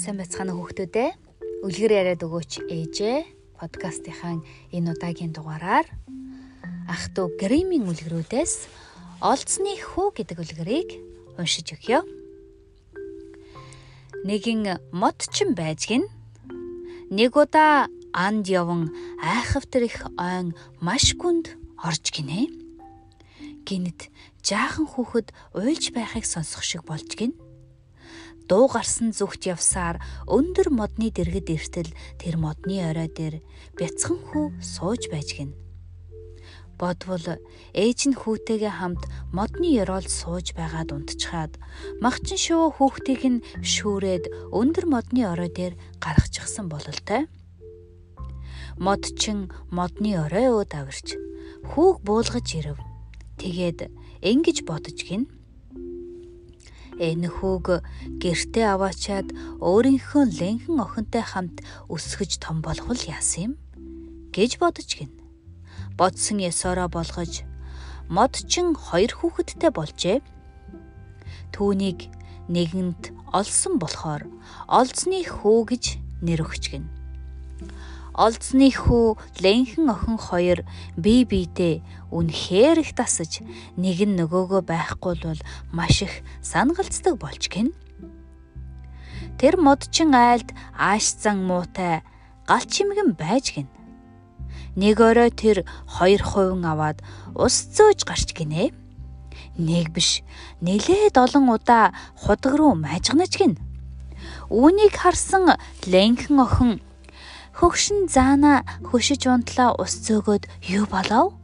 Сайн байцгаана хүүхдүүдээ. Үлгэр яриад өгөөч ээжээ. Подкастынхаа энэ удаагийн дугаараар ах トゥ Гримийн үлгэрүүдээс олцны хүү гэдэг үлгэрийг уншиж өгье. Нэгэн модчин байж гин нэг удаа анд яван айхавтар их ойн маш гүнд орж гинэ. Гинэт жаахан хүүхэд уйлж байхыг сонсох шиг болж гин дуу гарсан зүгт явсаар өндөр модны дэргэд эртэл тэр модны орой дээр бяцхан хүү сууж байж гин. Бодвол ээж нь хүүтэйгээ хамт модны ёроолд сууж байгаад унтчихад махчин шуу хүүхдийг нь шүүрээд өндөр модны орой дээр гаргачихсан бололтой. Модчин модны орой өө давирч хүүг буулгаж ирэв. Тэгээд ингэж бодож гин энэхүүг гэртээ аваачаад өөрийнхөө лэнхэн охинтой хамт өсгөж том болгол яасан юм гэж бодож гин. Бодсон ёсороо болгож модчин хоёр хүүхэдтэй болжээ. Түүнийг нэгэнд олсон болохоор олзны хүү гэж нэр өгч гин олзны хүү лэнхэн охин хоёр бие биедээ үнэхээр их тасаж нэг нь нөгөөгөө байхгүй бол маш их сангалцдаг болж гин. Тэр модчин айлд ааш зан муутай гал чимгэн байж гин. Нэг орой тэр хоёр хувин аваад ус зөөж гарч гинэ. Нэг биш нэлээд олон удаа худаг руу мажгнаж гин. Үүнийг харсан лэнхэн охин Хөгшин заана хөшиж унтлаа ус зөөгөөд юу болов?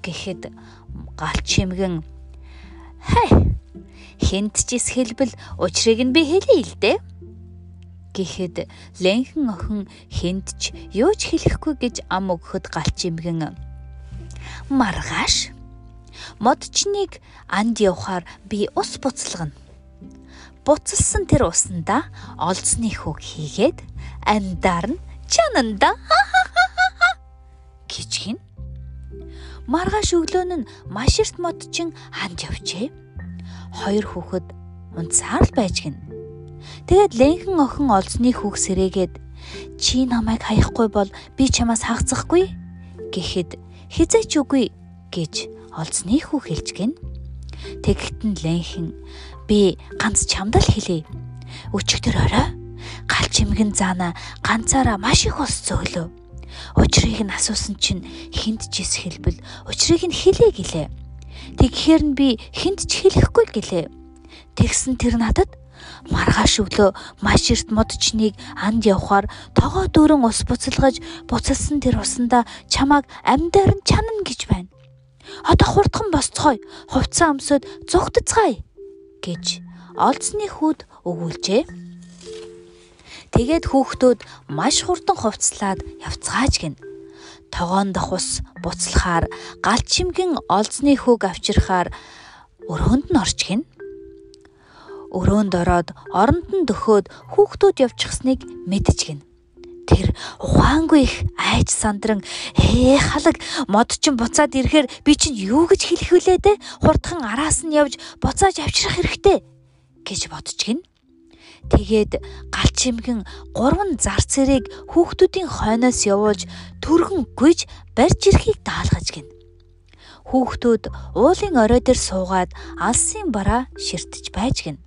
гэхэд галч чимгэн. Хай хинт ч хэлбэл учрыг нь би хэлье л дээ. гэхэд лэнхэн охин хинт ч юу ч хэлэхгүй гэж ам өгөхөд галч чимгэн. Маргааш модчныг анд явхаар би ус буцалгана буцалсан тэр усанда олзны хүүг хийгээд амьдаар нь чананда гэж гин. Маргааш өглөөн нь маш эрт модчин ханд явжээ. Хоёр хүүхэд унцаар л байж гин. Тэгээд лэнхэн охин олзны хүүг сэрээгээд чи намайг хаяхгүй бол би чамаас хагцахгүй гэхэд хизээч үгүй гэж олзны хүү хэлж гин. Тэгэхтэн лэнхэн би ганц чамд л хэлээ. Өчигдөр орой гал чимгэн заана ганцаараа маш их ус зөглөө. Учрыг нь асуусан чинь хинт ч ис хэлбэл учрыг нь хэлээ гэлээ. Тэгэхээр нь би хинт ч хэлэхгүй гэлээ. Тэгсэн тэр надад маргааш өглөө маш эрт модчныг анд явхаар тогоо дүүрэн ус буцалгаж буцалсан тэр усанда чамааг амьдаар нь чанана гэж байна. Одоо хурдхан босцгоё. Хувцас өмсөд зүгтцгаая гэж олзны хүүд өгүүлжээ. Тэгээд хүүхдүүд маш хурдан хувцлаад явцгааж гин. Тогоон дах ус буцлахаар галт чимгэн олзны хүүг авчирхаар өрөөнд нь орж гин. Өрөөнд ороод оронд нь дөхөөд хүүхдүүд явчихсныг мэдж гин. Тэр ухаангүй их айж сандран ээ халаг мод чин буцаад ирэхээр би чинь юу гэж хэлэх вүлээ те хурдхан араас нь явж буцааж авчрах хэрэгтэй гэж бодож гин. Тэгээд галчимгэн гурван зар цэрийг хүүхдүүдийн хойноос явуулж төргөн гүйж барьж ирэхийг даалгаж гин. Хүүхдүүд уулын орой дээр суугаад алсын бараа ширтэж байж гин.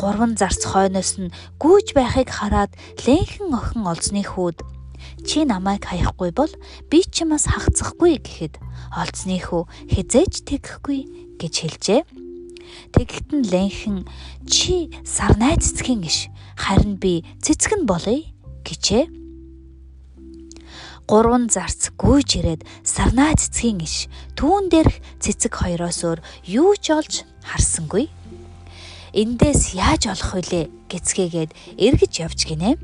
Гурван зарц хойноос нь гүйж байхыг хараад лэнхэн охин олзны хүүд чи намайг хаяхгүй бол би чамаас хагцахгүй гэхэд олзны хүү хизээж тэгхгүй гэж хэлжээ. Тэгэхэд нь лэнхэн чи сарнай цэцгийн иш харин би цэцэг нь болъё гэжээ. Гурван зарц гүйж ирээд сарнай цэцгийн иш түүн дээрх цэцэг хоёроос өөр юу ч олж харсангүй. Эндээс яаж олох вүлээ гэцгээгээд эргэж явж гинэ.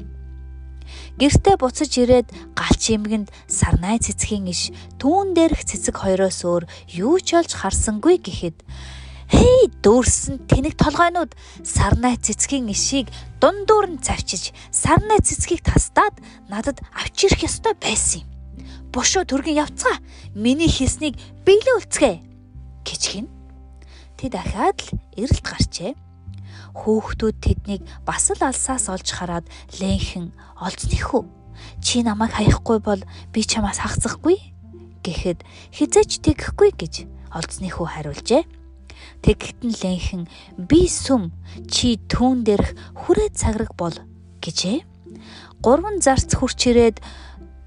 Гэртээ буцаж ирээд галч имгэнд сарнай цэцгийн иш түүн дээрх цэцэг хоёроос өөр юу ч олж харсангүй гэхэд Хей дүүрсэн тэнэг толгойнууд сарнай цэцгийн ишийг дундуур нь завчиж сарнай цэцгийг тастаад надад авчирх ёстой байсан юм. Бошоо төргөн явцгаа миний хийснийг биелүүлцгээ гэж хин. Тэд дахиад л эрэлт гарчээ. Хөөхтүүд тэднийг бас л алсаас олж хараад лэнхэн олзныхүү. Чи намайг хаяхгүй бол би чамаас хагцахгүй гэхэд хизээч тэгэхгүй гэж олзныхүү хариулжээ. Тэгэхэд нь лэнхэн би сүм чи түүн дээрх хүрээ цаграг бол гэжээ. Гурван зарц хурч ирээд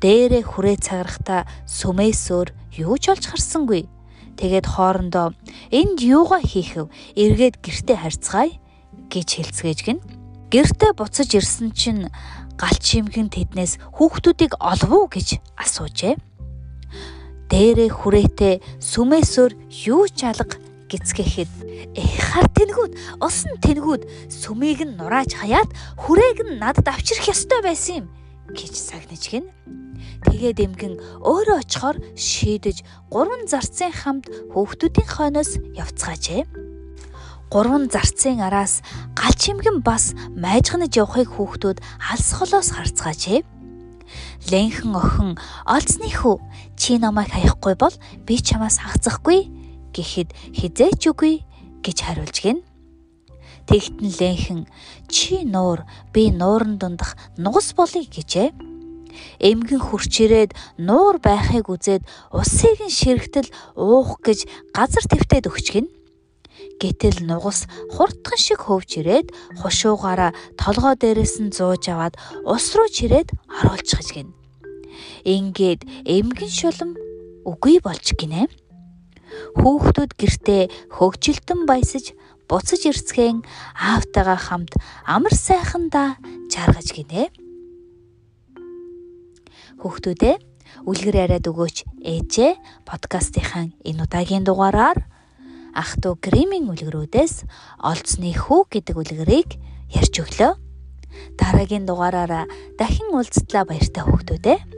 дээрээ хүрээ цаграхта сүмээсөөр юу ч олж харсангүй. Тэгээд хоорондоо энд юугаа хийхв? Эргээд гэртээ харьцгаая гэж хэлцгээж гин. Гэртээ буцаж ирсэн чинь галч шимхэн тэднээс хүүхдүүдийг олов уу гэж асуужээ. Дээрээ хүрээтэй сүмээсөөр юу ч алга гисгэхэд хар тэнгүүд усан тэнгүүд сүмийг нь нурааж хаяад хүрээг нь надад авчрах ёстой байсан юм гэж сагнаж гин. Тэгээд эмгэн өөрөө очихоор шийдэж гурван зарцын хамт хүүхдүүдийн хойноос явцгаажээ. Гурван зарцын араас галч эмгэн бас майжганаж явахыг хүүхдүүд алс холоос харцгаажээ. Лэнхэн охин олцныхүү чи намайг хаяхгүй бол би чамаас хагцахгүй гэхэд хизээч үгүй гэж хариулж гин. Тэгтэн лэнхэн чи нуур би нууран дундах нугас болъё гэжээ. Эмгэн хурчирээд нуур байхыг үзээд усыг нь ширхтэл уух гэж газар твтээд өгч гин. Гэтэл нугас хурдхан шиг хөвж ирээд хушуугаараа толгой дээрээс нь зууж аваад ус руу чирээд оруулчихж гин. Ингээд эмгэн шулам үгүй болж гинэ. Хүүхдүүд гэртээ хөгжилтөн баясаж буцаж ирцгэн аавтайгаа хамт амар сайхандаа жаргаж гинэ. Хүүхдүүдээ үлгэр яриад өгөөч ээжээ подкастынхаа энэ удаагийн дугаараар ах トゥ гриминг үлгэрүүдээс олцны хүү гэдэг үлгэрийг ярьж өглөө. Дараагийн дугаараараа дахин уулзтлаа баяртай хүүхдүүдээ.